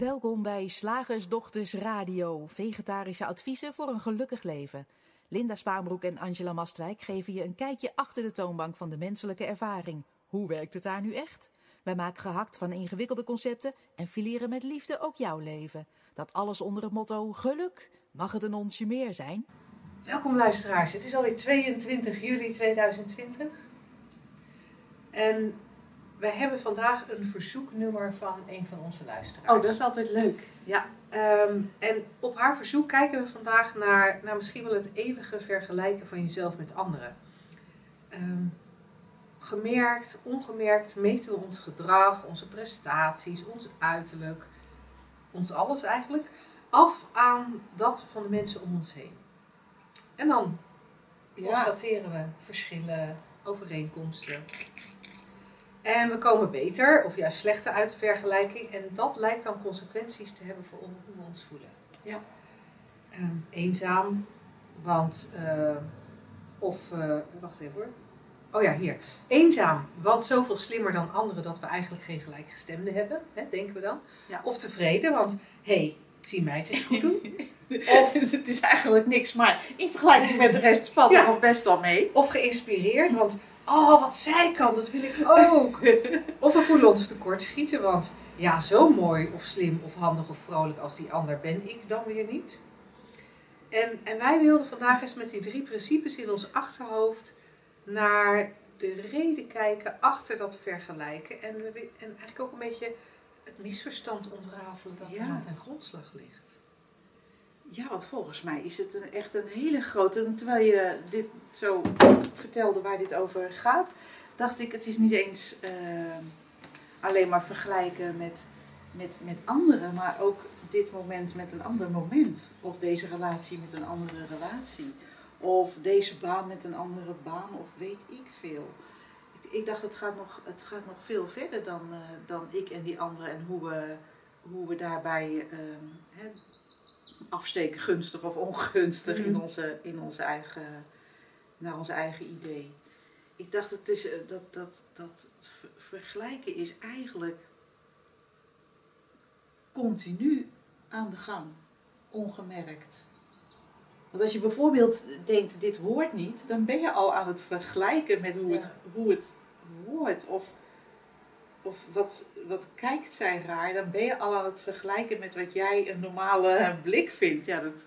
Welkom bij Slagersdochters Radio, vegetarische adviezen voor een gelukkig leven. Linda Spaanbroek en Angela Mastwijk geven je een kijkje achter de toonbank van de menselijke ervaring. Hoe werkt het daar nu echt? Wij maken gehakt van ingewikkelde concepten en fileren met liefde ook jouw leven. Dat alles onder het motto geluk. Mag het een onsje meer zijn? Welkom luisteraars, het is alweer 22 juli 2020. En wij hebben vandaag een verzoeknummer van een van onze luisteraars. Oh, dat is altijd leuk. Ja, ehm, en op haar verzoek kijken we vandaag naar, naar misschien wel het eeuwige vergelijken van jezelf met anderen. Ehm, gemerkt, ongemerkt meten we ons gedrag, onze prestaties, ons uiterlijk, ons alles eigenlijk, af aan dat van de mensen om ons heen. En dan constateren we verschillen, overeenkomsten. En we komen beter of juist slechter uit de vergelijking. En dat lijkt dan consequenties te hebben voor hoe we ons voelen. Ja. Ehm, eenzaam, want, eh, of, eh, wacht even hoor. Oh ja, hier. Eenzaam, want zoveel slimmer dan anderen dat we eigenlijk geen gelijkgestemde hebben, hè, denken we dan. Ja. Of tevreden, want hé, hey, zie mij het eens goed doen. Of het is eigenlijk niks, maar in vergelijking met de rest valt Ja. er nog best wel mee. Of geïnspireerd, want oh, wat zij kan, dat wil ik ook. Of we voelen ons tekortschieten, want ja, zo mooi of slim of handig of vrolijk als die ander ben ik dan weer niet. En, en wij wilden vandaag eens met die drie principes in ons achterhoofd naar de reden kijken achter dat vergelijken. En, we, en eigenlijk ook een beetje het misverstand ontrafelen dat Ja. er aan ten grondslag ligt. Ja, want volgens mij is het een, echt een hele grote. Terwijl je dit zo vertelde waar dit over gaat, dacht ik, het is niet eens eh, alleen maar vergelijken met, met, met anderen, maar ook dit moment met een ander moment. Of deze relatie met een andere relatie. Of deze baan met een andere baan, of weet ik veel. Ik, ik dacht, het gaat nog, het gaat nog veel verder dan, eh, dan ik en die anderen en hoe we, hoe we daarbij ehm, afsteken, gunstig of ongunstig in, Mhm. onze, in onze eigen, naar onze eigen idee. Ik dacht, het is, eh, dat, dat, dat ver- vergelijken is eigenlijk continu aan de gang, ongemerkt. Want als je bijvoorbeeld denkt, dit hoort niet, dan ben je al aan het vergelijken met hoe, het, hoe het hoort. Of, of wat, wat kijkt zij raar, dan ben je al aan het vergelijken met wat jij een normale blik vindt. Ja, dat,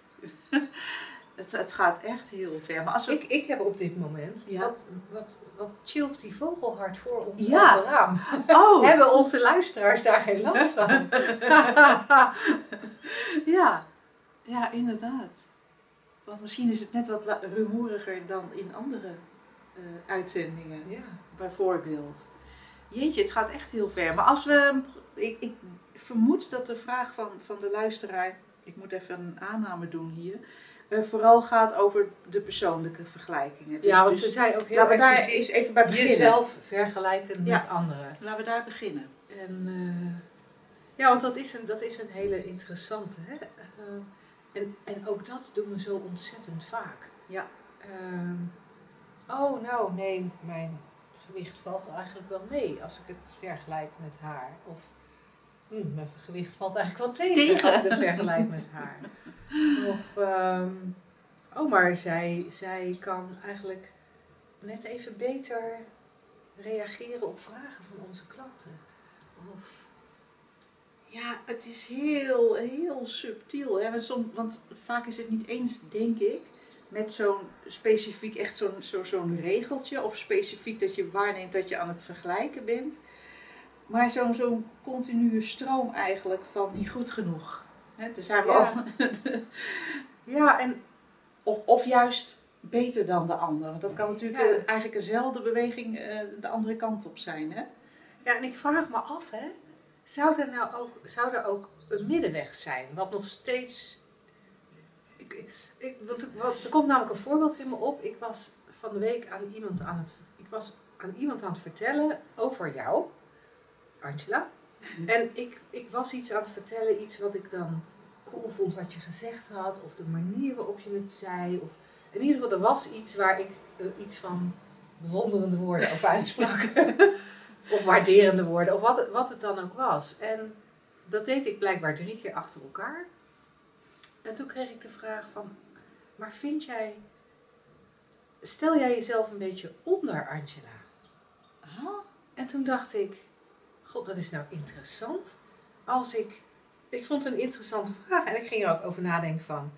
het, het gaat echt heel ver. Maar als we Ik, ik heb op dit moment, Ja. wat, wat, wat chilpt die vogelhart voor ons Ja. raam? Oh, Hebben onze luisteraars daar geen last van? ja. ja, inderdaad. Want misschien is het net wat rumoeriger dan in andere eh, uitzendingen. ja. bijvoorbeeld. Jeetje, het gaat echt heel ver. Maar als we. Ik, ik vermoed dat de vraag van, van de luisteraar. Ik moet even een aanname doen hier. eh, vooral gaat over de persoonlijke vergelijkingen. Dus- ja, want dus ze zei ook heel laten we daar eens even bij beginnen. jezelf vergelijken Ja. met anderen. Laten we daar beginnen. En, eh, ja, want dat is een, dat is een hele interessante. Hè? Eh, en, en ook dat doen we zo ontzettend vaak. Ja. Ehm, oh, nou, nee, mijn gewicht valt eigenlijk wel mee als ik het vergelijk met haar. Of hm, mijn gewicht valt eigenlijk wel tegen, Tegen. als ik het vergelijk met haar. Of, ehm, oh, maar zij, zij kan eigenlijk net even beter reageren op vragen van onze klanten. Of, Ja, het is heel, heel subtiel. Hè? Want, som- want vaak is het niet eens, denk ik, met zo'n specifiek, echt zo'n zo, zo'n regeltje. Of specifiek dat je waarneemt dat je aan het vergelijken bent. Maar zo'n zo'n continue stroom eigenlijk van niet goed genoeg. Hè? Daar zijn we Ja. al. ja, en Of, of juist beter dan de ander. Want dat kan natuurlijk Ja. eigenlijk eenzelfde beweging eh, de andere kant op zijn. Hè? Ja, en ik vraag me af, hè, zou er nou ook, zou er ook een middenweg zijn? Wat nog steeds. Ik, want, er- komt namelijk een voorbeeld in me op. Ik was van de week aan iemand aan het, ik was aan iemand aan het vertellen over jou, Angela. En ik, ik was iets aan het vertellen, iets wat ik dan cool vond wat je gezegd had, of de manier waarop je het zei. Of, in ieder geval, er was iets waar ik eh, iets van bewonderende woorden over uitsprak. of waarderende woorden, of wat wat het dan ook was. En dat deed ik blijkbaar drie keer achter elkaar. En toen kreeg ik de vraag van, maar vind jij, stel jij jezelf een beetje onder Angela? Ah, En toen dacht ik, god, dat is nou interessant. Als ik, ik vond het een interessante vraag en ik ging er ook over nadenken van,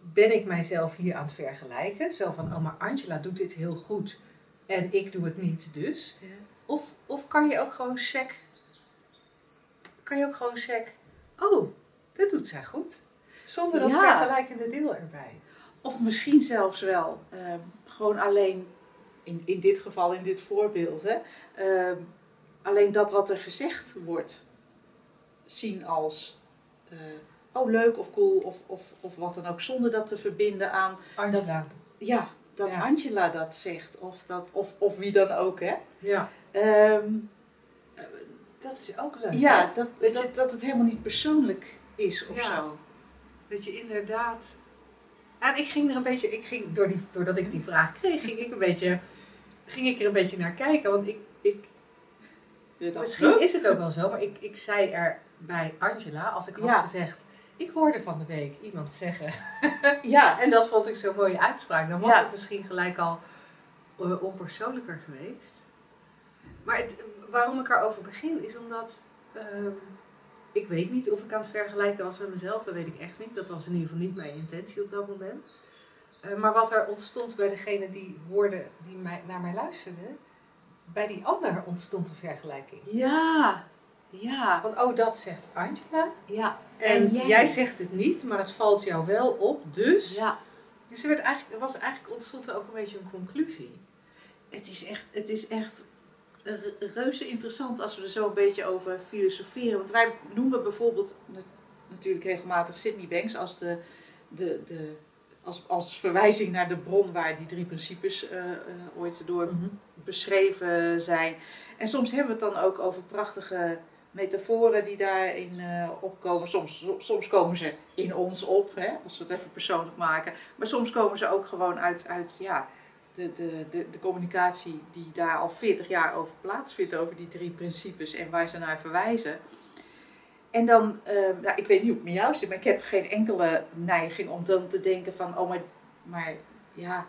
ben ik mijzelf hier aan het vergelijken? Zo van, oh maar Angela doet dit heel goed en ik doe het niet dus. ja. Of, of kan je ook gewoon check, kan je ook gewoon check, oh, dat doet zij goed. Zonder dat Ja. vergelijkende deel erbij. Of misschien zelfs wel ehm, gewoon alleen, in, in dit geval, in dit voorbeeld, hè, ehm, alleen dat wat er gezegd wordt zien als eh, oh leuk of cool of, of, of wat dan ook, zonder dat te verbinden aan, Angela. ja, dat Ja. Angela dat zegt of, dat, of, of wie dan ook. Hè. Ja, Ehm, dat is ook leuk. ja, dat, Dat dat, je- dat het helemaal niet persoonlijk is of Ja. zo. Dat je inderdaad. En ik ging er een beetje, ik ging, door die, doordat ik die vraag kreeg, ging ik, een beetje, ging ik er een beetje naar kijken. Want ik, ik, misschien is het ook wel zo, maar ik, ik zei er bij Angela, als ik had Ja. gezegd, ik hoorde van de week iemand zeggen. Ja, En dat vond ik zo'n mooie uitspraak. Dan was Ja. het misschien gelijk al eh, onpersoonlijker geweest. Maar het, waarom ik erover begin, is omdat ehm, ik weet niet of ik aan het vergelijken was met mezelf. Dat weet ik echt niet. Dat was in ieder geval niet mijn intentie op dat moment. Eh, maar wat er ontstond bij degene die hoorde, die mij, naar mij luisterde, bij die ander ontstond een vergelijking. ja, ja, Van, oh, dat zegt Angela. ja. En, En jij? jij? zegt het niet, maar het valt jou wel op. Dus, Ja, dus er, werd eigenlijk, was eigenlijk ontstond er ook een beetje een conclusie. het is echt, het is echt reuze interessant als we er zo een beetje over filosoferen. Want wij noemen bijvoorbeeld nat- natuurlijk regelmatig Sydney Banks als, de, de, de, als, als verwijzing naar de bron waar die drie principes eh, eh, ooit door beschreven zijn. En soms hebben we het dan ook over prachtige metaforen die daarin eh, opkomen. Soms, soms komen ze in ons op, hè, als we het even persoonlijk maken. Maar soms komen ze ook gewoon uit, uit ja, de, de, de, communicatie die daar al 40 jaar over plaatsvindt, over die drie principes en waar ze naar verwijzen. En dan, eh, ja, ik weet niet hoe het met jou zit, maar ik heb geen enkele neiging om dan te denken van, oh maar, maar ja,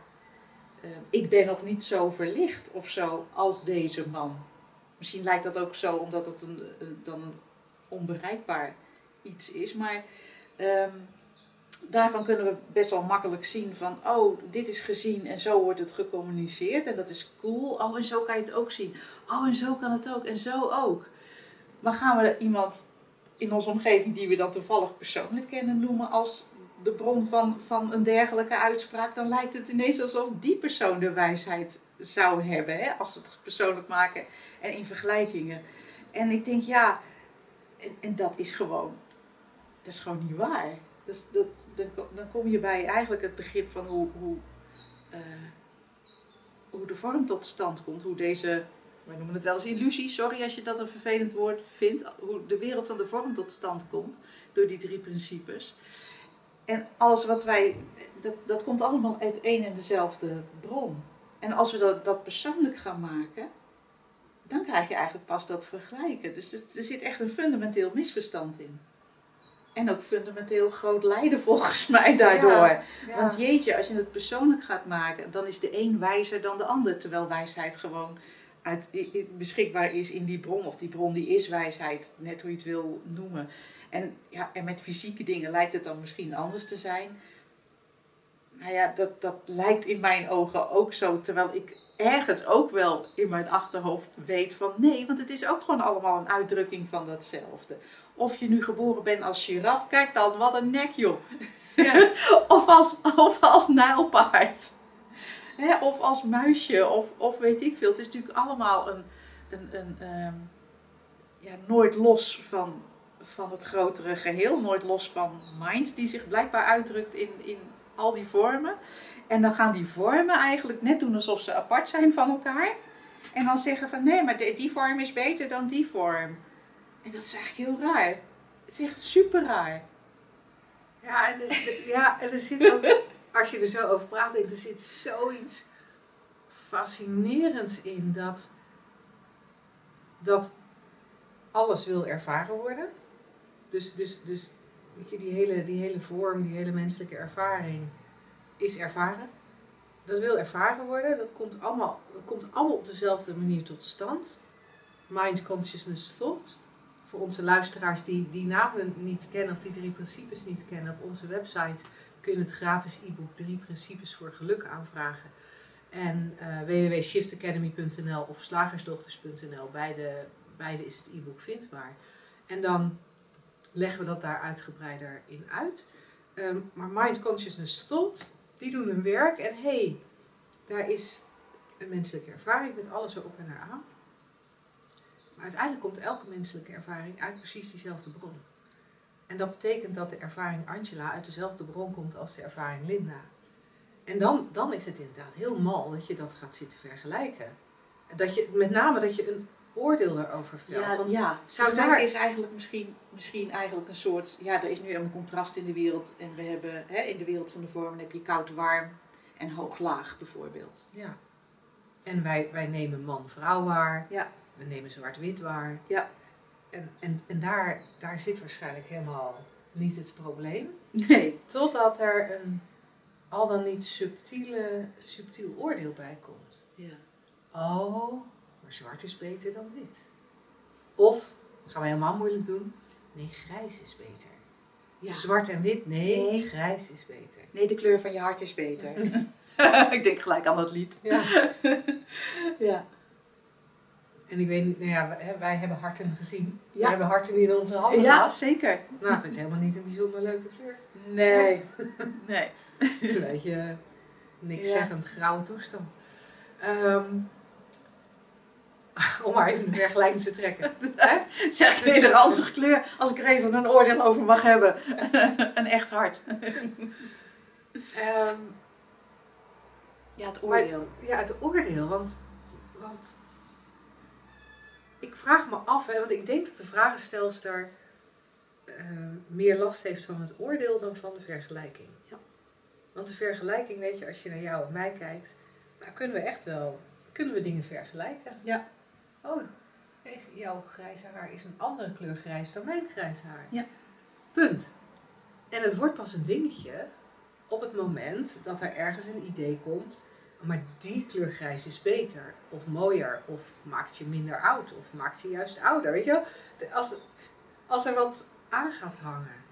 eh, ik ben nog niet zo verlicht of zo als deze man. Misschien lijkt dat ook zo omdat het een, dan een onbereikbaar iets is, maar ehm, daarvan kunnen we best wel makkelijk zien van, oh, dit is gezien en zo wordt het gecommuniceerd en dat is cool. Oh, en zo kan je het ook zien. Oh, en zo kan het ook en zo ook. Maar gaan we iemand in onze omgeving die we dan toevallig persoonlijk kennen noemen als de bron van, van een dergelijke uitspraak, dan lijkt het ineens alsof die persoon de wijsheid zou hebben, hè, als we het persoonlijk maken en in vergelijkingen. En ik denk, ja, en, en dat is gewoon, dat is gewoon niet waar. Dus dat, dan, ko- dan kom je bij eigenlijk het begrip van hoe, hoe, eh, hoe de vorm tot stand komt, hoe deze, wij noemen het wel eens illusie, sorry als je dat een vervelend woord vindt, hoe de wereld van de vorm tot stand komt door die drie principes. En alles wat wij, dat, dat komt allemaal uit één en dezelfde bron. En als we dat, dat persoonlijk gaan maken, dan krijg je eigenlijk pas dat vergelijken. Dus er zit echt een fundamenteel misverstand in. En ook fundamenteel groot lijden volgens mij daardoor. Ja, Want jeetje, als je het persoonlijk gaat maken, dan is de een wijzer dan de ander. Terwijl wijsheid gewoon uit, beschikbaar is in die bron. Of die bron die is wijsheid, net hoe je het wil noemen. En, ja, en met fysieke dingen lijkt het dan misschien anders te zijn. Nou ja, dat, dat lijkt in mijn ogen ook zo. Terwijl ik ergens ook wel in mijn achterhoofd weet van nee, want het is ook gewoon allemaal een uitdrukking van datzelfde. Of je nu geboren bent als giraf, kijk dan, wat een nek joh. Ja. of, als, of als nijlpaard. Hè, of als muisje, of, of weet ik veel. Het is natuurlijk allemaal een, een, een ehm, ja, nooit los van, van het grotere geheel. Nooit los van mind, die zich blijkbaar uitdrukt in, in al die vormen. En dan gaan die vormen eigenlijk net doen alsof ze apart zijn van elkaar. En dan zeggen van nee, maar die, vorm is beter dan die vorm. En dat is eigenlijk heel raar. Het is echt super raar. Ja, en er, ja, en er zit ook, als je er zo over praat, er zit zoiets fascinerends in dat, dat alles wil ervaren worden. Dus, dus, dus weet je, die, hele, die hele vorm, die hele menselijke ervaring is ervaren. Dat wil ervaren worden. Dat komt allemaal, dat komt allemaal op dezelfde manier tot stand. Mind, consciousness, thought. Voor onze luisteraars die die namen niet kennen of die drie principes niet kennen, op onze website kun je het gratis e-book Drie Principes voor Geluk aanvragen. En uh, www.shiftacademy.nl of slagersdochters.nl, beide, beide is het e-book vindbaar. En dan leggen we dat daar uitgebreider in uit. Ehm, maar Mind, Consciousness, Thought, die doen hun werk. En hé, hey, daar is een menselijke ervaring met alles erop en eraan. Maar uiteindelijk komt elke menselijke ervaring uit precies diezelfde bron. En dat betekent dat de ervaring Angela uit dezelfde bron komt als de ervaring Linda. En dan, dan is het inderdaad heel mal dat je dat gaat zitten vergelijken. Dat je, met name dat je een oordeel daarover velt. Ja, Want ja. zou daar is eigenlijk misschien, misschien eigenlijk een soort... Ja, er is nu een contrast in de wereld. En we hebben hè, in de wereld van de vormen heb je koud-warm en hoog-laag bijvoorbeeld. Ja. En wij, wij nemen man-vrouw waar. Ja. We nemen zwart-wit waar. Ja. En, en, en daar, daar zit waarschijnlijk helemaal niet het probleem. Nee. Totdat er een al dan niet subtiele, subtiel oordeel bij komt. Ja. Oh, zwart is beter dan wit. Of, dat gaan we helemaal moeilijk doen. Nee, grijs is beter. Ja. Zwart en wit, nee, Nee. grijs is beter. Nee, de kleur van je hart is beter. ik denk gelijk aan dat lied. Ja. Ja. En ik weet niet, nou ja, wij, hebben harten gezien. Ja. We hebben harten die in onze handen Ja, zeker. Nou, ik vind het helemaal niet een bijzonder leuke kleur. Nee. Nee. Het is een beetje niks Ja. zeggend grauwe toestand. Ehm, om maar even de vergelijking te trekken. Zeg ik weer de ranzige kleur, als ik er even een oordeel over mag hebben. een echt hart. Ehm, Ja, het Maar- oordeel. ja, het oordeel. Want, want ik vraag me af, hè, want ik denk dat de vragenstelster eh, meer last heeft van het oordeel dan van de vergelijking. Ja. Want de vergelijking, weet je, als je naar jou en mij kijkt, daar kunnen we echt wel kunnen we dingen vergelijken. Ja. Oh, jouw grijze haar is een andere kleur grijs dan mijn grijze haar. Ja. Punt. En het wordt pas een dingetje op het moment dat er ergens een idee komt, maar die kleur grijs is beter of mooier of maakt je minder oud of maakt je juist ouder. Weet je wel? Als, als er wat aan gaat hangen.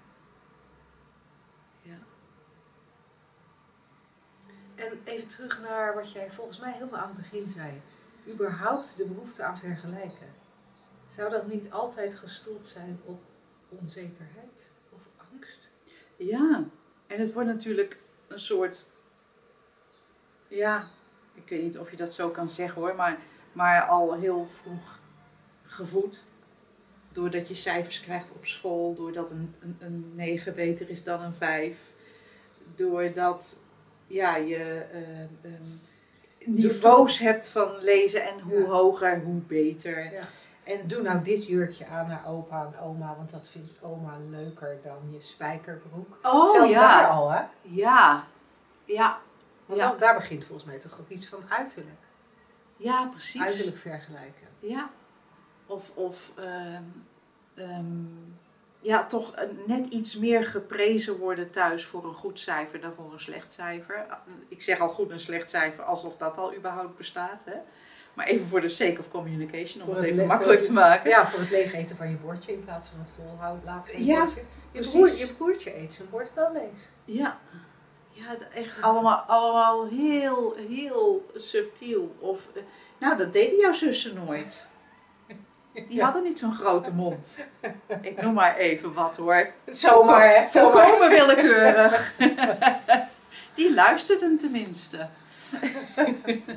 Ja. En even terug naar wat jij volgens mij helemaal aan het begin zei. Überhaupt de behoefte aan vergelijken. Zou dat niet altijd gestoeld zijn op onzekerheid of angst? Ja, en het wordt natuurlijk een soort, ja, ik weet niet of je dat zo kan zeggen hoor, maar, maar al heel vroeg gevoed. Doordat je cijfers krijgt op school, doordat een, een, een 9 beter is dan een 5. Doordat ja, je ehm, niveaus hebt van lezen en hoe Ja. hoger, hoe beter. Ja. En doe nou dit jurkje aan naar opa en oma, want dat vindt oma leuker dan je spijkerbroek. Oh Zelfs ja. daar al, hè? Ja, ja, Want dan- daar begint volgens mij toch ook iets van uiterlijk. ja, precies. Uiterlijk vergelijken. Ja. Of, of ehm, ja, toch net iets meer geprezen worden thuis voor een goed cijfer dan voor een slecht cijfer. Ik zeg al goed een slecht cijfer alsof dat al überhaupt bestaat. Hè? Maar even voor de sake of communication, om Voor het even makkelijk te maken. Ja, voor het leeg eten van je bordje in plaats van het volhouden laten van je Ja, bordje. Je, broer, je broertje eet zijn bord wel leeg. Ja, ja echt allemaal, allemaal heel, heel subtiel. Of, eh, nou, dat deden jouw zussen nooit. Die Ja. hadden niet zo'n grote mond. Ik noem maar even wat hoor. Zomaar, hè? Zo komen willekeurig. Die luisterden tenminste.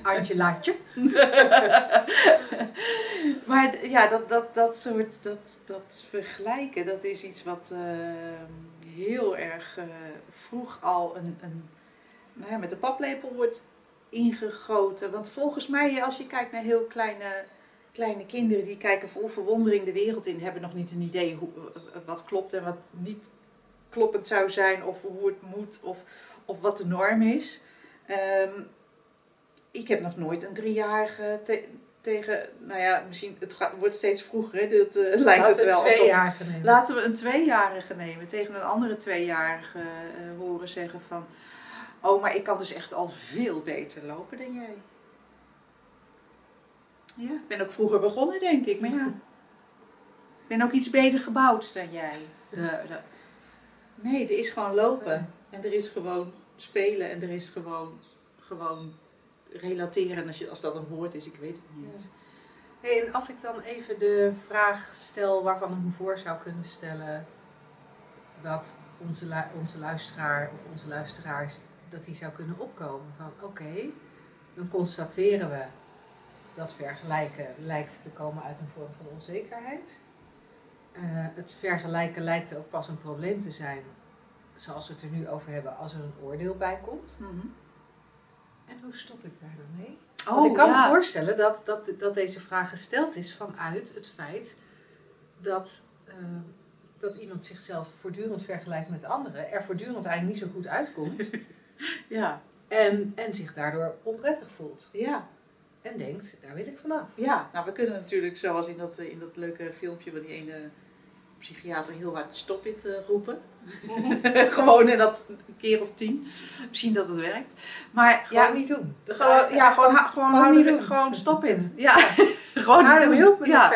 Angelaatje. Maar d- ja, dat, dat, dat soort dat, dat vergelijken, dat is iets wat eh, heel erg eh, vroeg al een, een, nou ja, met de paplepel wordt ingegoten. Want volgens mij, als je kijkt naar heel kleine, kleine kinderen, die kijken vol verwondering de wereld in, hebben nog niet een idee hoe, eh, wat klopt en wat niet kloppend zou zijn, of hoe het moet, of, of wat de norm is. Ehm, ik heb nog nooit een driejarige te- tegen, nou ja, misschien, het gaat, wordt steeds vroeger, hè? Dat eh, lijkt Laten het we wel. een alsof-. Laten we een tweejarige nemen tegen een andere tweejarige eh, horen zeggen van... Oh, maar ik kan dus echt al veel beter lopen dan jij. Ja, ik ben ook vroeger begonnen, denk ik. Maar ja, ik ben ook iets beter gebouwd dan jij. De- de- Nee, er is gewoon lopen. En er is gewoon spelen. En er is gewoon, gewoon relateren. Als, je, als dat een woord is, ik weet het niet. Ja. Hey, en als ik dan even de vraag stel waarvan ik me voor zou kunnen stellen dat onze, lu- onze luisteraar of onze luisteraars dat die zou kunnen opkomen van oké, dan constateren we dat vergelijken lijkt te komen uit een vorm van onzekerheid. Eh, het vergelijken lijkt ook pas een probleem te zijn, zoals we het er nu over hebben, als er een oordeel bij komt. Mhm. En hoe stop ik daar dan mee? Oh, Want ik kan ja. me voorstellen dat, dat, dat deze vraag gesteld is vanuit het feit dat, eh, dat iemand zichzelf voortdurend vergelijkt met anderen, er voortdurend eigenlijk niet zo goed uitkomt Ja, en, en zich daardoor onprettig voelt. ja. En denkt, daar wil ik vanaf. Ja, nou we kunnen natuurlijk zoals in dat, eh, in dat leuke filmpje van die ene psychiater heel hard stop it eh, roepen. gewoon en dat een keer of tien. Misschien dat het werkt. Maar Gewoon ja, niet doen. Gewoon, ja, gewoon, ha- gewoon, gewoon houden gewoon stop it. Ja, gewoon Hou niet hem doen. op met ja,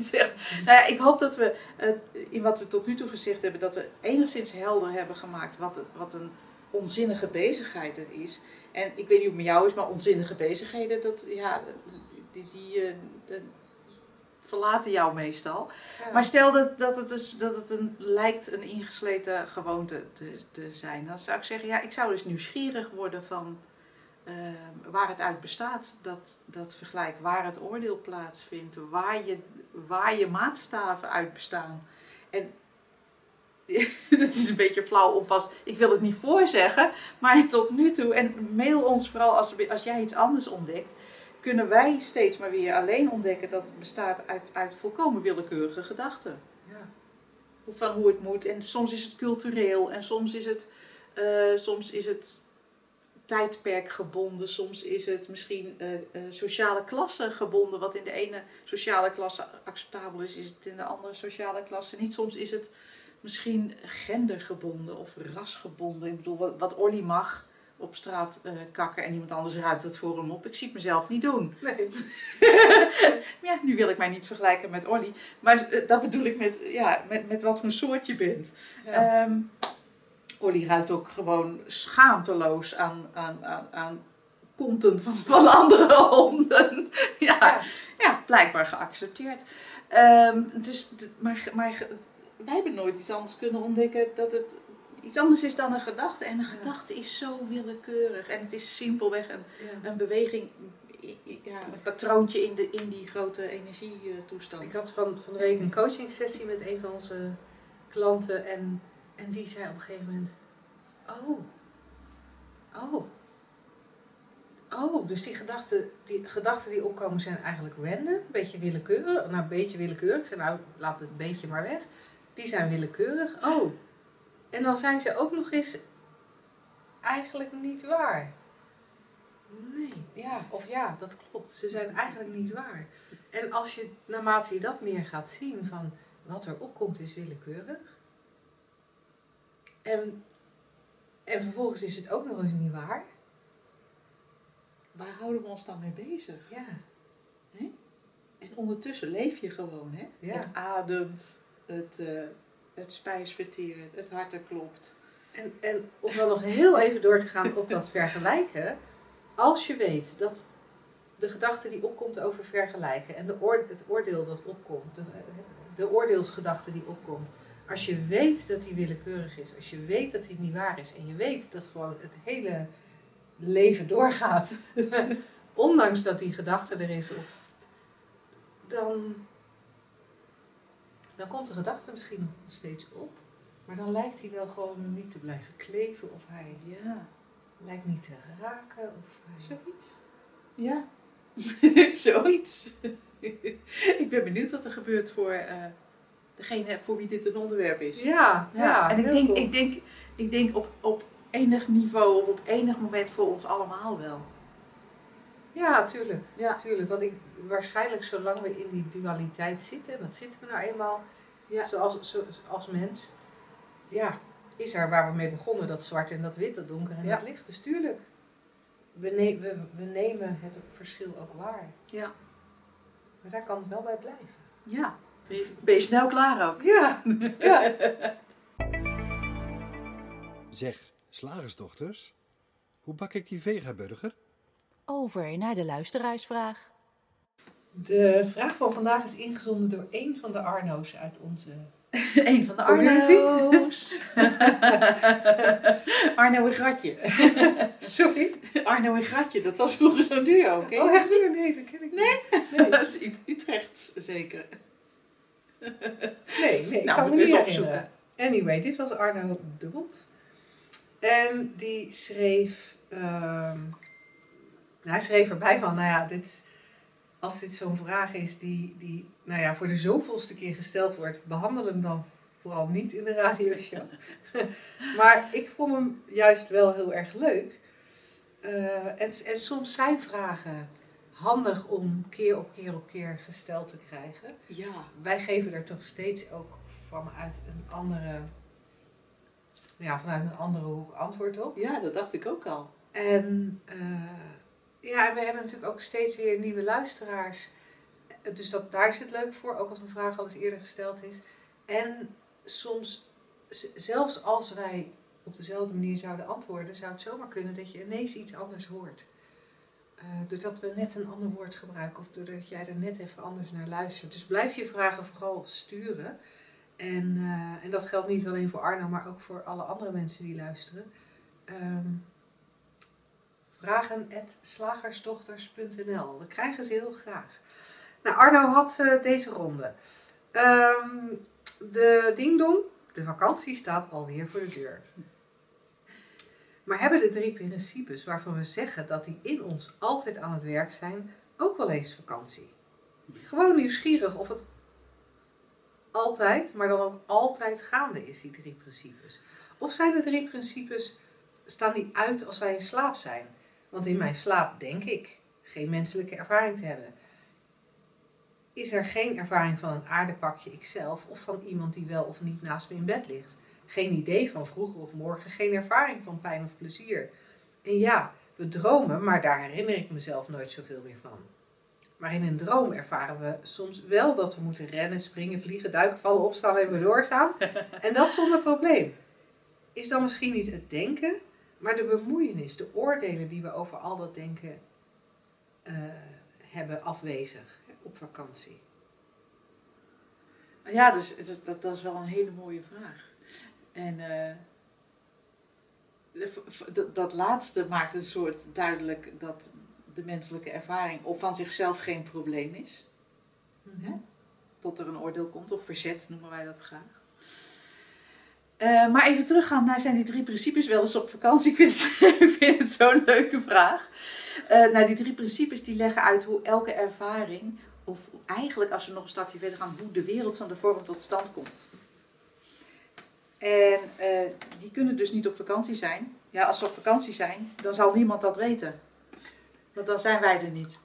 zegt. Nou ja, ik hoop dat we eh, in wat we tot nu toe gezegd hebben, dat we enigszins helder hebben gemaakt wat, wat een onzinnige bezigheid het is. En ik weet niet hoe het met jou is, maar onzinnige bezigheden, dat, ja, die, die eh, de- verlaten jou meestal. Ja. Maar stel dat, dat het, dus, dat het een, lijkt een ingesleten gewoonte te, te zijn, dan zou ik zeggen, ja, ik zou dus nieuwsgierig worden van eh, waar het uit bestaat, dat, dat vergelijk, waar het oordeel plaatsvindt, waar je, waar je maatstaven uit bestaan. En het is een beetje flauw om vast, ik wil het niet voorzeggen, maar tot nu toe, en mail ons vooral als, als jij iets anders ontdekt, kunnen wij steeds maar weer alleen ontdekken dat het bestaat uit, uit volkomen willekeurige gedachten. Ja. Hoe- Van hoe het moet. En soms is het cultureel en soms is het, eh, soms is het tijdperk gebonden. Soms is het misschien eh, eh, sociale klasse gebonden. Wat in de ene sociale klasse acceptabel is, is het in de andere sociale klasse niet. Soms is het misschien gendergebonden of rasgebonden. Ik bedoel, wat, Olly mag op straat eh, kakken en iemand anders ruikt het voor hem op. Ik zie het mezelf niet doen. Nee. ja, nu wil ik mij niet vergelijken met Olly. Maar eh, dat bedoel ik met, ja, met, met wat voor soort je bent. Ja. Ehm Olly ruikt ook gewoon schaamteloos aan, aan, aan, aan konten van, van andere honden. ja, Ja. blijkbaar geaccepteerd. Ehm, dus, maar, maar wij hebben nooit iets anders kunnen ontdekken dat het iets anders is dan een gedachte. En een gedachte is zo willekeurig. En het is simpelweg een, een beweging, ja, een patroontje in, de, in die grote energietoestand. Ik had van, van de week een coaching sessie met een van onze klanten en, en die zei op een gegeven moment, oh, oh, oh, dus die gedachten die, gedachten die opkomen zijn eigenlijk random, een beetje willekeurig, nou een beetje willekeurig, nou laat het beetje maar weg, die zijn willekeurig, oh, en dan zijn ze ook nog eens eigenlijk niet waar. Nee, ja, of ja, dat klopt. Ze zijn eigenlijk niet waar. En als je, naarmate je dat meer gaat zien van wat er opkomt is willekeurig. En, en vervolgens is het ook nog eens niet waar. Waar houden we ons dan mee bezig? Ja, En ondertussen leef je gewoon, hè? Ja. Het ademt, het, eh, het spijs verteert, het hart er klopt. en, en om dan nog heel even door te gaan op dat vergelijken. Als je weet dat de gedachte die opkomt over vergelijken en de oor, het oordeel dat opkomt, de, de oordeelsgedachte die opkomt. Als je weet dat die willekeurig is, als je weet dat die niet waar is en je weet dat gewoon het hele leven doorgaat, ondanks dat die gedachte er is, of, dan, dan komt de gedachte misschien nog steeds op. Maar dan lijkt hij wel gewoon niet te blijven kleven of hij Ja, lijkt niet te raken. Of hij... zoiets. Ja, zoiets. ik ben benieuwd wat er gebeurt voor eh, degene voor wie dit een onderwerp is. Ja, ja, Ja, en ik denk, cool. ik denk, ik denk op, op enig niveau of op enig moment voor ons allemaal wel. Ja, tuurlijk. Ja. tuurlijk. Want ik, waarschijnlijk zolang we in die dualiteit zitten, en dat zitten we nou eenmaal Ja. zoals, zo, als mens, ja, is er waar we mee begonnen, dat zwart en dat wit, dat donker en Ja. dat licht. Dus tuurlijk, we, ne- we, we nemen het verschil ook waar. Ja. Maar daar kan het wel bij blijven. Ja. Ben je snel klaar ook? Ja, ja. Zeg, slagersdochters, hoe bak ik die vegaburger? Over naar de luisteraarsvraag. De vraag van vandaag is ingezonden door een van de Arno's uit onze... Een van de Community? Arno's. Arno en Gratje. Sorry? Arno en Gratje, dat was vroeger zo'n duo, oké? Oh, echt weer? Nee, dat ken ik niet. Nee, Dat is Ut- Utrechts zeker. nee, nee ik Nou, kan we niet eens herinneren. Anyway, dit was Arno de Bot. En die schreef... ehm, hij schreef erbij van, nou ja, dit, als dit zo'n vraag is die, die nou ja, voor de zoveelste keer gesteld wordt, behandel hem dan vooral niet in de radioshow. maar ik vond hem juist wel heel erg leuk. Eh, en, en soms zijn vragen handig om keer op keer op keer gesteld te krijgen Ja. wij geven er toch steeds ook vanuit een andere, ja, vanuit een andere hoek antwoord op. ja, dat dacht ik ook al. En eh, ja, en we hebben natuurlijk ook steeds weer nieuwe luisteraars. Dus dat, daar is het leuk voor, ook als een vraag al eens eerder gesteld is. En soms, zelfs als wij op dezelfde manier zouden antwoorden, zou het zomaar kunnen dat je ineens iets anders hoort. Eh, doordat we net een ander woord gebruiken of doordat jij er net even anders naar luistert. Dus blijf je vragen vooral sturen. En, eh, en dat geldt niet alleen voor Arno, maar ook voor alle andere mensen die luisteren. Ehm vragen.slagersdochters.nl. We krijgen ze heel graag. Nou, Arno had eh, deze ronde. Ehm, de dingdong, de vakantie staat alweer voor de deur. Maar hebben de drie principes waarvan we zeggen dat die in ons altijd aan het werk zijn, ook wel eens vakantie? Gewoon nieuwsgierig of het altijd, maar dan ook altijd gaande is, die drie principes. Of zijn de drie principes, staan die uit als wij in slaap zijn? Want in mijn slaap denk ik geen menselijke ervaring te hebben. Is er geen ervaring van een aardepakje ikzelf of van iemand die wel of niet naast me in bed ligt? Geen idee van vroeger of morgen, geen ervaring van pijn of plezier. En ja, we dromen, maar daar herinner ik mezelf nooit zoveel meer van. Maar in een droom ervaren we soms wel dat we moeten rennen, springen, vliegen, duiken, vallen, opstaan en weer doorgaan. En dat zonder probleem. Is dan misschien niet het denken, maar de bemoeienis, de oordelen die we over al dat denken eh, hebben afwezig hè, op vakantie? Ja, dus is- dat, dat is wel een hele mooie vraag. En eh, dat, laatste maakt een soort duidelijk dat de menselijke ervaring of van zichzelf geen probleem is. Hè? Tot er een oordeel komt, of verzet noemen wij dat graag. Eh, maar even teruggaan naar zijn die drie principes wel eens op vakantie. Ik vind het, ik vind het zo'n leuke vraag. Eh nou, die drie principes die leggen uit hoe elke ervaring, of eigenlijk als we nog een stapje verder gaan, hoe de wereld van de vorm tot stand komt. En eh, die kunnen dus niet op vakantie zijn. Ja, als ze op vakantie zijn, dan zal niemand dat weten. Want dan zijn wij er niet.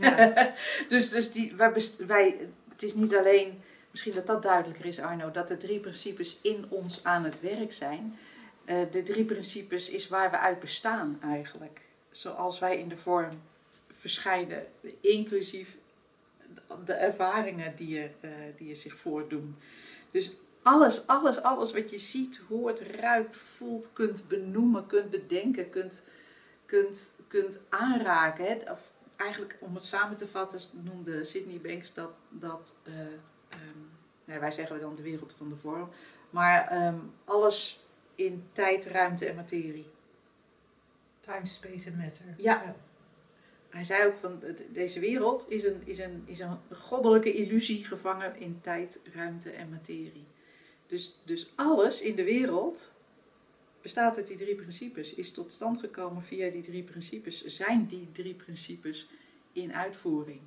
Ja. dus dus die, wij, wij, het is niet alleen, misschien dat dat duidelijker is Arno, dat de drie principes in ons aan het werk zijn. Eh, de drie principes is waar we uit bestaan eigenlijk. Zoals wij in de vorm verschijnen, inclusief de ervaringen die je, eh, die je zich voordoen. Dus alles, alles, alles wat je ziet, hoort, ruikt, voelt, kunt benoemen, kunt bedenken, kunt, kunt, kunt aanraken. Hè? Eigenlijk om het samen te vatten, noemde Sydney Banks dat, dat eh, nou, wij zeggen dan de wereld van de vorm, maar ehm, alles in tijd, ruimte en materie. Time, space and matter. Ja. Hij zei ook van de- deze wereld is een, is, een, is een goddelijke illusie gevangen in tijd, ruimte en materie. Dus, dus alles in de wereld bestaat uit die drie principes, is tot stand gekomen via die drie principes, zijn die drie principes in uitvoering.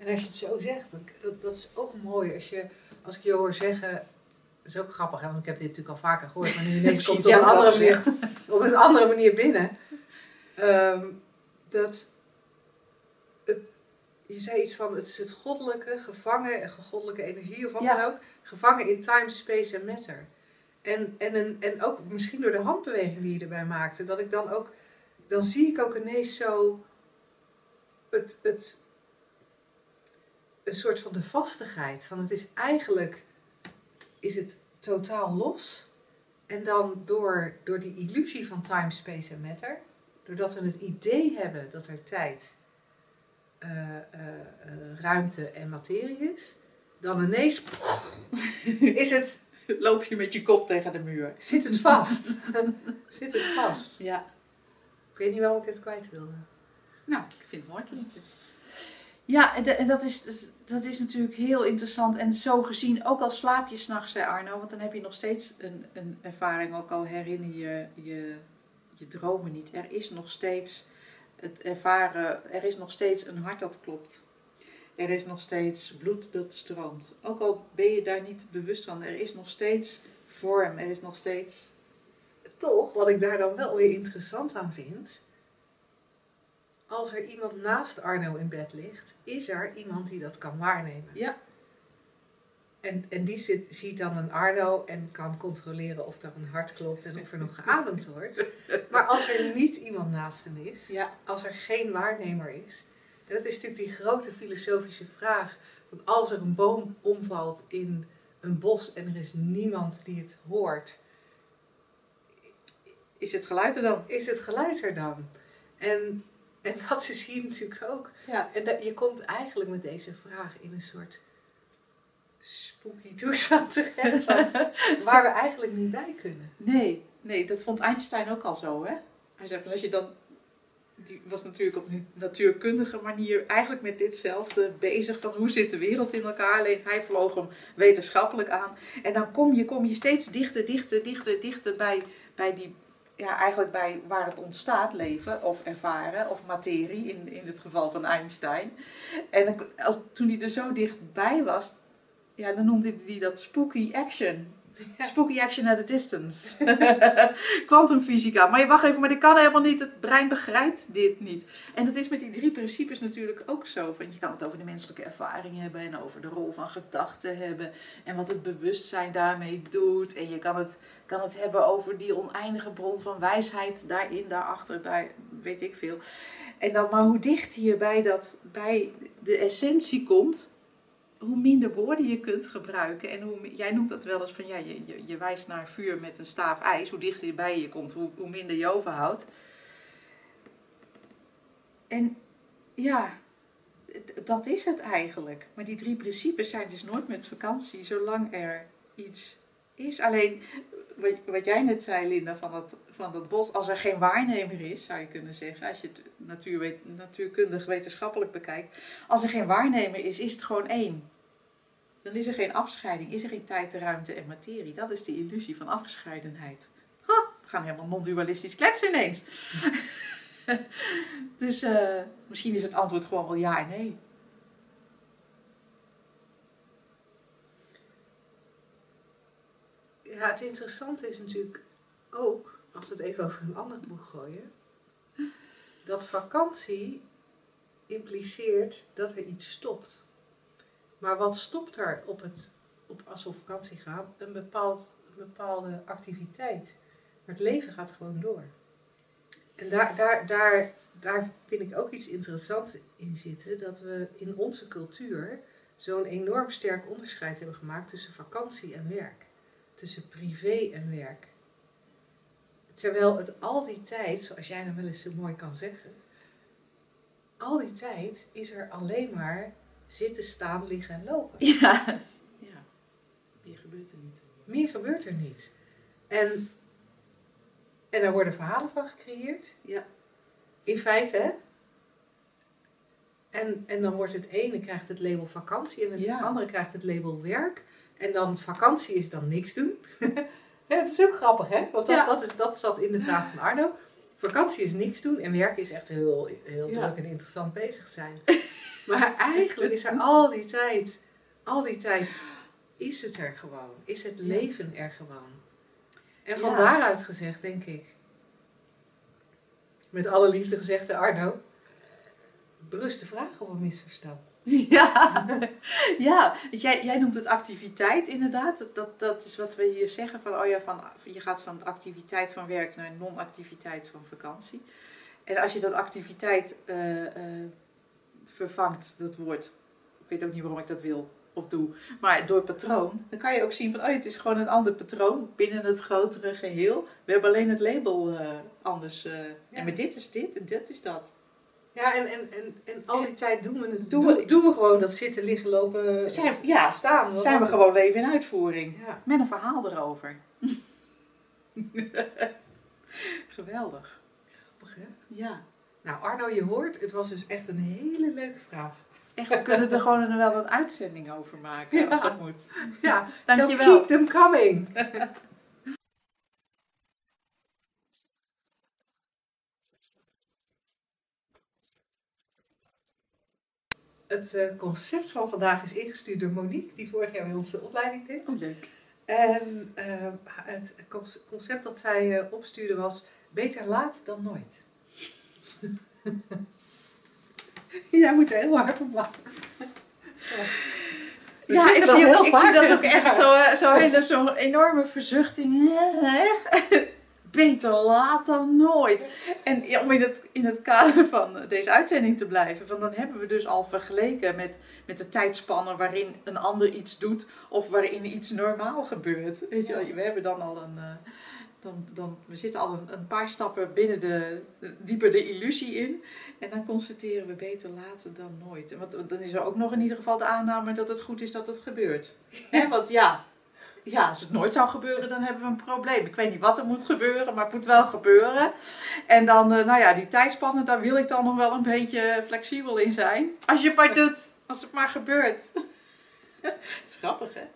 En als je het zo zegt, dat, dat is ook mooi. Als, je, als ik je hoor zeggen, dat is ook grappig, hè, want ik heb dit natuurlijk al vaker gehoord, maar nu ineens komt het op een, andere manier, op een andere manier binnen. Ehm, dat het, je zei iets van het is het goddelijke gevangen, en goddelijke energie of wat Ja. dan ook, gevangen in time, space en matter. En, en, een, en ook misschien door de handbeweging die je erbij maakte, dat ik dan ook, dan zie ik ook ineens zo het, het, een soort van de vastigheid. Van het is eigenlijk, is het totaal los. En dan door, door die illusie van time, space en matter, doordat we het idee hebben dat er tijd, eh, eh, eh, ruimte en materie is, dan ineens is het, Loop je met je kop tegen de muur. zit het vast. zit het vast. Ja. Ik weet niet waarom ik het kwijt wilde. Nou, ik vind het mooi. Ja, en, dat, is, dat is natuurlijk heel interessant. En zo gezien, ook al slaap je s'nachts, zei Arno, want dan heb je nog steeds een, een ervaring, ook al herinner je, je je dromen niet. Er is nog steeds het ervaren, er is nog steeds een hart dat klopt. Er is nog steeds bloed dat stroomt. Ook al ben je daar niet bewust van, er is nog steeds vorm, er is nog steeds. Toch, wat ik daar dan wel weer interessant aan vind. Als er iemand naast Arno in bed ligt, is er iemand die dat kan waarnemen. Ja. En, en die zit, ziet dan een Arno en kan controleren of er een hart klopt en of er nog geademd wordt. Maar als er niet iemand naast hem is, Ja, als er geen waarnemer is. En dat is natuurlijk die grote filosofische vraag. Want als er een boom omvalt in een bos en er is niemand die het hoort, is het geluid er dan? is het geluid er dan? En, en dat is hier natuurlijk ook. Ja. En dat, je komt eigenlijk met deze vraag in een soort spooky toestand terecht. waar we eigenlijk niet bij kunnen. Nee, nee, dat vond Einstein ook al zo, hè? Hij zei van als je dan, die was natuurlijk op een natuurkundige manier eigenlijk met ditzelfde bezig van hoe zit de wereld in elkaar. Alleen hij vloog hem wetenschappelijk aan. En dan kom je, kom je steeds dichter, dichter, dichter, dichter bij, bij die, ja, eigenlijk bij waar het ontstaat, leven of ervaren of materie in, in het geval van Einstein. En als, toen hij er zo dichtbij was, ja, dan noemde hij dat spooky action. Spooky action at a distance. Kwantumfysica. Maar je wacht even, maar dit kan helemaal niet. Het brein begrijpt dit niet. En dat is met die drie principes natuurlijk ook zo. Want je kan het over de menselijke ervaring hebben en over de rol van gedachten hebben. En wat het bewustzijn daarmee doet. En je kan het, kan het hebben over die oneindige bron van wijsheid daarin, daarachter, daar weet ik veel. En dan, maar hoe dichter je bij, dat, bij de essentie komt, hoe minder woorden je kunt gebruiken. En hoe, jij noemt dat wel eens van, ja, je, je, je wijst naar vuur met een staaf ijs. Hoe dichter je bij je komt, hoe, hoe minder je overhoudt. En ja, dat is het eigenlijk. Maar die drie principes zijn dus nooit met vakantie, zolang er iets is. Alleen, wat, wat jij net zei, Linda, van dat, van dat bos. Als er geen waarnemer is, zou je kunnen zeggen, als je het natuurkundig wetenschappelijk bekijkt. Als er geen waarnemer is, is het gewoon één. Dan is er geen afscheiding, is er geen tijd, ruimte en materie. Dat is de illusie van afgescheidenheid. We gaan helemaal non-dualistisch kletsen ineens. dus eh, misschien is het antwoord gewoon wel ja en nee. Ja, het interessante is natuurlijk ook, als het even over een ander boek gooien, dat vakantie impliceert dat er iets stopt. Maar wat stopt er op het, op, als we vakantie gaan? Een, bepaald, bepaalde activiteit. Maar het leven gaat gewoon door. En daar, daar, daar, daar vind ik ook iets interessants in zitten, dat we in onze cultuur zo'n enorm sterk onderscheid hebben gemaakt tussen vakantie en werk tussen privé en werk. Terwijl het al die tijd, zoals jij nou wel eens zo mooi kan zeggen, al die tijd is er alleen maar zitten, staan, liggen en lopen. Ja. ja. Meer gebeurt er niet. Meer gebeurt er niet. En, en er worden verhalen van gecreëerd. Ja. In feite, hè? En, en dan wordt het ene krijgt het label vakantie en het Ja. andere krijgt het label werk. En dan vakantie is dan niks doen. ja, dat is ook grappig, hè? Want dat, Ja. dat, is, dat zat in de vraag van Arno. Vakantie is niks doen en werk is echt heel, heel Ja. druk en interessant bezig zijn. maar eigenlijk is er al die tijd, al die tijd is het er gewoon. Is het leven er gewoon. En van daaruit gezegd, denk ik, met alle liefde gezegd, Arno, berust de vraag op een misverstand. Ja, ja. Jij, jij noemt het activiteit inderdaad. Dat- Dat, dat is wat we hier zeggen. Van, oh ja, van, je gaat van activiteit van werk naar non-activiteit van vakantie. En als je dat activiteit eh, eh, vervangt, dat woord, ik weet ook niet waarom ik dat wil of doe, maar door patroon, dan kan je ook zien van, oh ja, het is gewoon een ander patroon binnen het grotere geheel. We hebben alleen het label eh, anders. En maar dit is dit en dit is dat. Ja, en, en, en, en al die tijd doen we het. Doen Doen we- doen we gewoon dat zitten, liggen, lopen, Zijn, ja, staan. Zijn we gewoon leven in uitvoering. Ja, Met een verhaal erover. Geweldig. grappig hè? Ja. Nou Arno, je hoort, het was dus echt een hele leuke vraag. Echt, we kunnen er gewoon wel een uitzending over maken als dat moet. Ja, Dankjewel. So keep them coming. Het eh, concept van vandaag is ingestuurd door Monique, die vorig jaar bij ons de opleiding deed. Oh, leuk. En eh, het conce- concept dat zij eh, opstuurde was: beter laat dan nooit. Jij moet er heel hard op lachen. Ja, ik zie, heel ik zie dat ook echt zo, eh, zo hele, zo'n enorme verzuchting. Beter laat dan nooit. En om in het, in het kader van deze uitzending te blijven, dan hebben we dus al vergeleken met, met de tijdspannen waarin een ander iets doet of waarin iets normaal gebeurt. Weet je, we hebben dan al een. eh, dan, dan, we zitten al een, paar stappen binnen de, dieper de illusie in. En dan constateren we beter later dan nooit. Want dan is er ook nog in ieder geval de aanname dat het goed is dat het gebeurt. Want ja, ja, als het nooit zou gebeuren, dan hebben we een probleem. Ik weet niet wat er moet gebeuren, maar het moet wel gebeuren. En dan, eh, nou ja, die tijdspannen, daar wil ik dan nog wel een beetje flexibel in zijn. Als je het maar doet, als het maar gebeurt. Het is grappig, hè?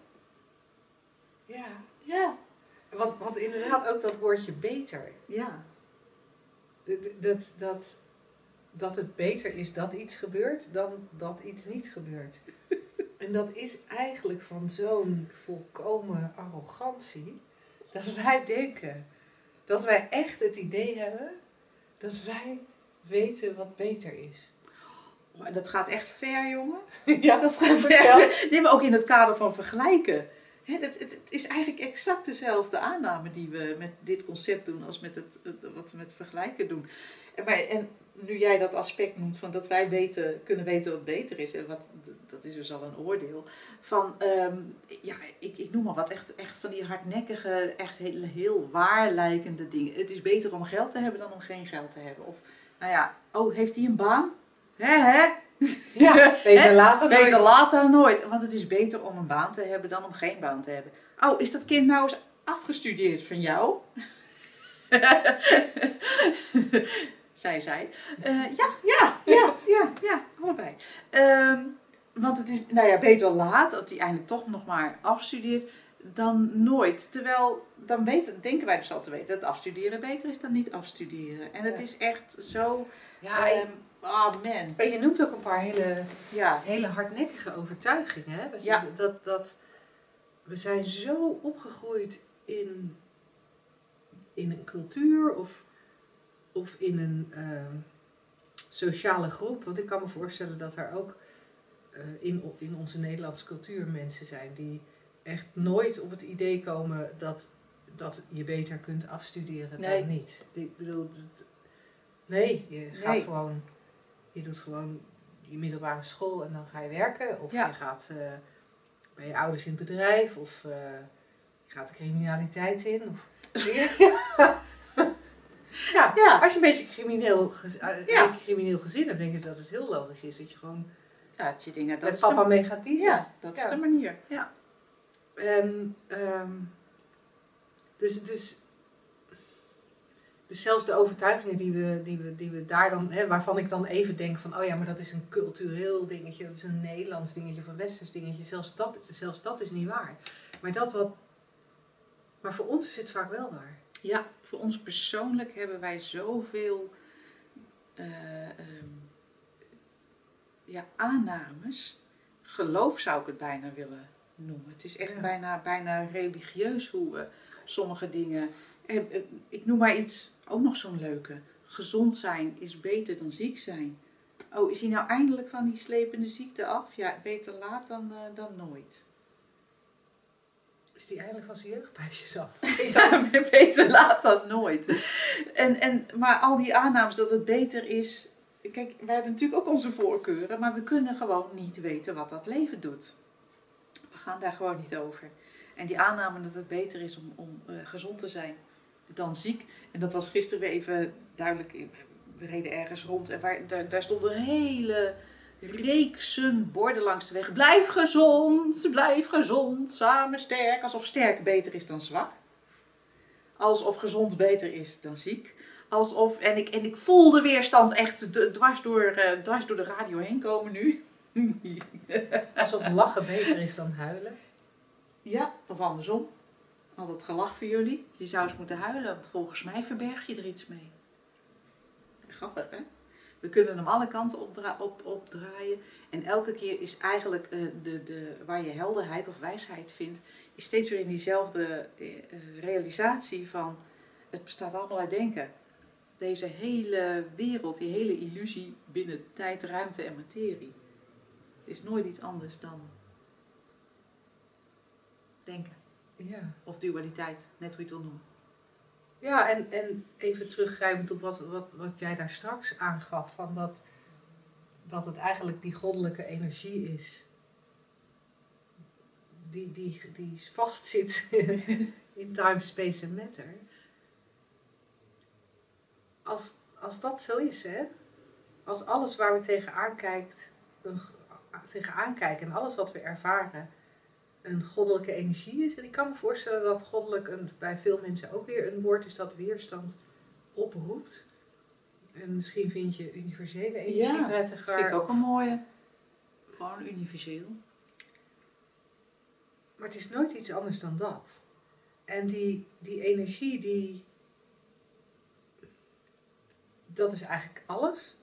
Ja, Ja. want, want inderdaad ook dat woordje beter. Ja. Dat, dat, dat, dat het beter is dat iets gebeurt dan dat iets niet gebeurt. En dat is eigenlijk van zo'n volkomen arrogantie. Dat wij denken dat wij echt het idee hebben dat wij weten wat beter is. En dat gaat echt ver, jongen. Ja, Dat gaat ver. Nee, maar ook in het kader van vergelijken. Het, het is eigenlijk exact dezelfde aanname die we met dit concept doen als met het, wat we met vergelijken doen. En, maar, en nu jij dat aspect noemt van dat wij weten, kunnen weten wat beter is, en wat, dat is dus al een oordeel. Van, ehm, ja, ik, ik noem maar wat, echt, echt van die hardnekkige, echt heel, heel waar lijkende dingen. Het is beter om geld te hebben dan om geen geld te hebben. Of, nou ja, oh, heeft hij een baan? Hè, hè? Ja, beter later Beter nooit. laat dan nooit. Want het is beter om een baan te hebben dan om geen baan te hebben. Oh, is dat kind nou eens afgestudeerd van jou? Zij zei. Eh, ja, ja, ja, ja, ja, allebei. Ehm, want het is, nou ja, beter laat, dat hij eindelijk toch nog maar afstudeert, dan nooit. Terwijl, dan weten, denken wij dus al te weten dat afstuderen beter is dan niet afstuderen. En het Ja. is echt zo, Ja, oh man. en je noemt ook een paar hele Ja, hele hardnekkige overtuigingen. Hè? We, Ja. zijn, dat, dat, we zijn zo opgegroeid in, in een cultuur of, of in een ehm, sociale groep. Want ik kan me voorstellen dat er ook eh, in, in onze Nederlandse cultuur mensen zijn die echt nooit op het idee komen dat, dat je beter kunt afstuderen Nee. dan niet. Ik bedoel, nee, je gaat Nee. gewoon, je doet gewoon je middelbare school en dan ga je werken. Of Ja. je gaat eh, bij je ouders in het bedrijf. Of eh, je gaat de criminaliteit in. Of, ja, Ja. als je een beetje crimineel, eh, een Ja. beetje crimineel gezin hebt, denk ik dat het heel logisch is dat je gewoon ja dat je denkt, dat met papa de, mee gaat dienen. ja, dat is Ja. de manier. Ja. En, ehm, dus, dus, dus zelfs de overtuigingen die we, die we, die we daar dan, hè, waarvan ik dan even denk van, oh ja, maar dat is een cultureel dingetje, dat is een Nederlands dingetje of een Westers dingetje, zelfs dat, zelfs dat is niet waar. Maar dat wat, maar voor ons is het vaak wel waar. Ja, voor ons persoonlijk hebben wij zoveel eh, ehm, ja, aannames. Geloof zou ik het bijna willen noemen. Het is echt Ja. bijna, bijna religieus hoe we sommige dingen. eh, eh, Ik noem maar iets, ook nog zo'n leuke. Gezond zijn is beter dan ziek zijn. Oh, is hij nou eindelijk van die slepende ziekte af? Ja, beter laat dan, eh, dan nooit. Is die eindelijk van zijn jeugdpijsjes af? beter laat dan nooit. En, en, maar al die aannames dat het beter is. Kijk, wij hebben natuurlijk ook onze voorkeuren, maar we kunnen gewoon niet weten wat dat leven doet. We gaan daar gewoon niet over. En die aanname dat het beter is om, om eh, gezond te zijn dan ziek. En dat was gisteren weer even duidelijk. We reden ergens rond en waar, daar, daar stonden hele reeksen borden langs de weg. Blijf gezond, blijf gezond, samen sterk. Alsof sterk beter is dan zwak. Alsof gezond beter is dan ziek. Alsof, en ik, en ik voel de weerstand echt dwars door, eh, dwars door de radio heen komen nu. Alsof lachen beter is dan huilen. Ja, of andersom. Al dat gelach voor jullie. Je zou eens moeten huilen, want volgens mij verberg je er iets mee. Grappig, hè? We kunnen hem alle kanten op, opdraaien. En elke keer is eigenlijk eh, de, de, waar je helderheid of wijsheid vindt, is steeds weer in diezelfde eh, eh, realisatie van het bestaat allemaal uit denken. Deze hele wereld, die hele illusie binnen tijd, ruimte en materie. is nooit iets anders dan denken. Ja. Of dualiteit, net hoe je het wil noemen. Ja, en, en even teruggrijpend op wat, wat, wat jij daar straks aangaf, van dat, dat het eigenlijk die goddelijke energie is, die, die, die vastzit in time, space en matter. Als, als dat zo is, hè, als alles waar we tegenaan, kijkt, een, tegenaan kijken en alles wat we ervaren een goddelijke energie is. En ik kan me voorstellen dat goddelijk een, bij veel mensen ook weer een woord is dat weerstand oproept. En misschien vind je universele energie Ja, Dat prettiger. vind ik ook een mooie. Gewoon universeel. Maar het is nooit iets anders dan dat. En die, die energie, die. Dat is eigenlijk alles.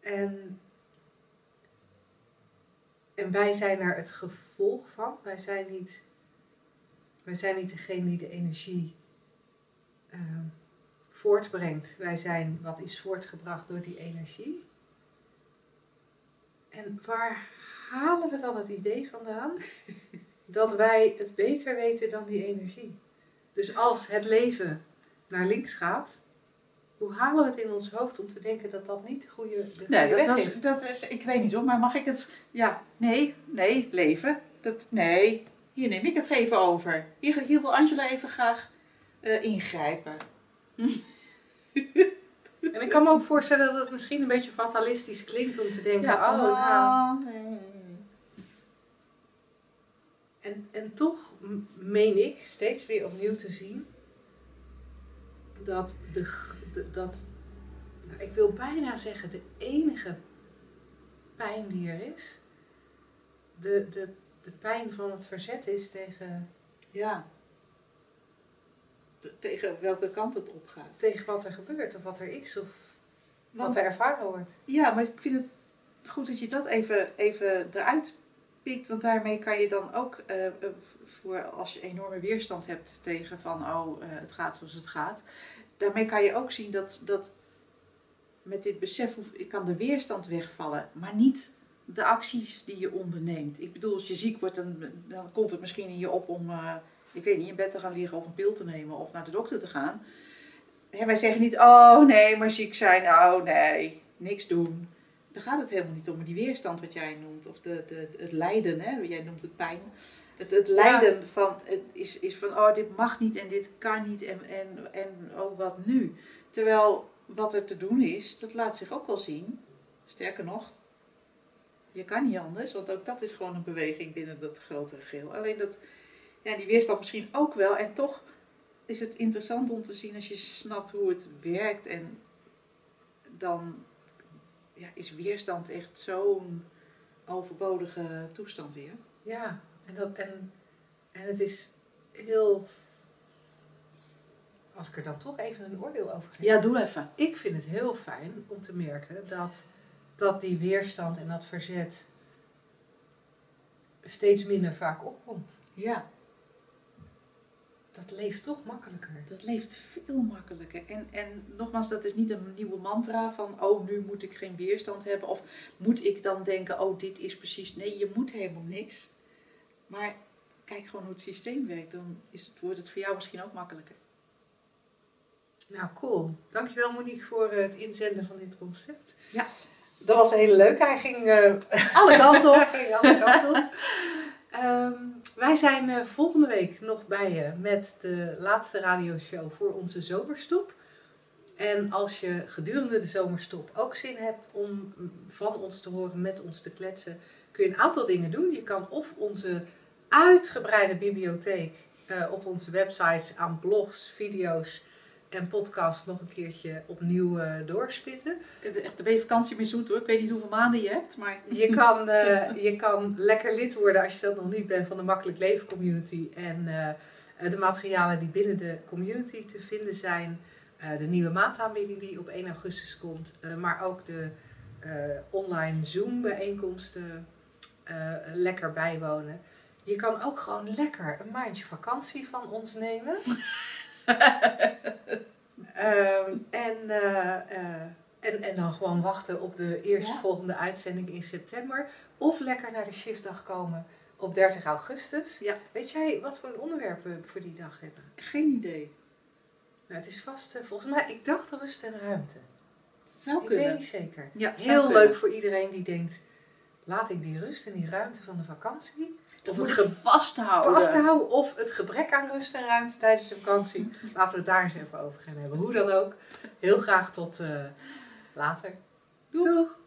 En. En wij zijn er het gevolg van. Wij zijn niet. Wij zijn niet degene die de energie ehm, voortbrengt. Wij zijn wat is voortgebracht door die energie. En waar halen we dan het idee vandaan dat wij het beter weten dan die energie? Dus als het leven naar links gaat, hoe halen we het in ons hoofd om te denken dat dat niet de goede, de goede Nee, dat, weg was, is? dat is, ik weet niet hoor, maar mag ik het, ja, nee, nee, leven, dat, nee, hier neem ik het even over. Hier, hier wil Angela even graag eh, ingrijpen. En ik kan me ook voorstellen dat het misschien een beetje fatalistisch klinkt om te denken, Ja, oh, nou, nee. En, en toch meen ik steeds weer opnieuw te zien dat de, dat, nou, ik wil bijna zeggen, de enige pijn die er is, de, de, de pijn van het verzet is tegen, Ja. Tegen welke kant het opgaat. tegen wat er gebeurt of wat er is of Want wat er ervaren wordt. Ja, maar ik vind het goed dat je dat even, even eruit Want daarmee kan je dan ook, eh, eh, voor als je enorme weerstand hebt tegen van, oh, eh, het gaat zoals het gaat. Daarmee kan je ook zien dat, dat met dit besef, ik kan de weerstand wegvallen, maar niet de acties die je onderneemt. Ik bedoel, als je ziek wordt, dan, dan komt het misschien in je op om, ik weet niet, in bed te gaan liggen of een pil te nemen of naar de dokter te gaan. Hè, wij zeggen niet, oh nee, maar ziek zijn, oh nee, niks doen. Daar gaat het helemaal niet om. Maar die weerstand wat jij noemt, of de, de, het lijden, hè? jij noemt het pijn. Het, het lijden van, het is, is van, oh dit mag niet en dit kan niet en, en, en oh wat nu. Terwijl wat er te doen is, dat laat zich ook wel zien. Sterker nog, je kan niet anders, want ook dat is gewoon een beweging binnen dat grotere geheel. Alleen dat, ja, die weerstand misschien ook wel. En toch is het interessant om te zien als je snapt hoe het werkt. En dan ja, is weerstand echt zo'n overbodige toestand weer. Ja, en, dat, en, en het is heel. Als ik er dan toch even een oordeel over geef. Ja, doe even. Ik vind het heel fijn om te merken dat, dat die weerstand en dat verzet steeds minder vaak opkomt. Ja. Dat leeft toch makkelijker. Dat leeft veel makkelijker. En, en nogmaals, dat is niet een nieuwe mantra van, oh, nu moet ik geen weerstand hebben. Of moet ik dan denken, oh, dit is precies. Nee, je moet helemaal niks. Maar kijk gewoon hoe het systeem werkt. Dan is het, wordt het voor jou misschien ook makkelijker. Nou, cool. Dankjewel Monique voor het inzenden van dit concept. Ja. Dat was een hele leuke. Hij ging eh, Alle kanten op. Hij ging alle kanten op. Ehm, wij zijn eh, volgende week nog bij je met de laatste radioshow voor onze zomerstop. En als je gedurende de zomerstop ook zin hebt om van ons te horen, met ons te kletsen, kun je een aantal dingen doen. Je kan of onze uitgebreide bibliotheek eh, op onze websites aan blogs, video's en podcasts nog een keertje opnieuw eh, doorspitten. Echt, ben je vakantie meer zoet hoor. Ik weet niet hoeveel maanden je hebt, maar... Je kan, eh, je kan lekker lid worden als je dat nog niet bent van de Makkelijk Leven Community. En eh, de materialen die binnen de community te vinden zijn. de nieuwe maandaanbieding die op 1 augustus komt. maar ook de online Zoom bijeenkomsten lekker bijwonen. Je kan ook gewoon lekker een maandje vakantie van ons nemen. Ehm, en, eh, eh, en, en dan gewoon wachten op de eerstvolgende uitzending in september. Of lekker naar de shiftdag komen op 30 augustus. Ja. Weet jij wat voor een onderwerp we voor die dag hebben? Geen idee. Nou, het is vast, eh, volgens mij, ik dacht rust en ruimte. Zou Ik weet kunnen. niet zeker. Ja, Heel kunnen. leuk voor iedereen die denkt, laat ik die rust en die ruimte van de vakantie Of het ge- vasthouden. vasthouden. Of het gebrek aan rust en ruimte tijdens de vakantie. Laten we het daar eens even over gaan hebben. Hoe dan ook. Heel graag tot eh, later. Doeg.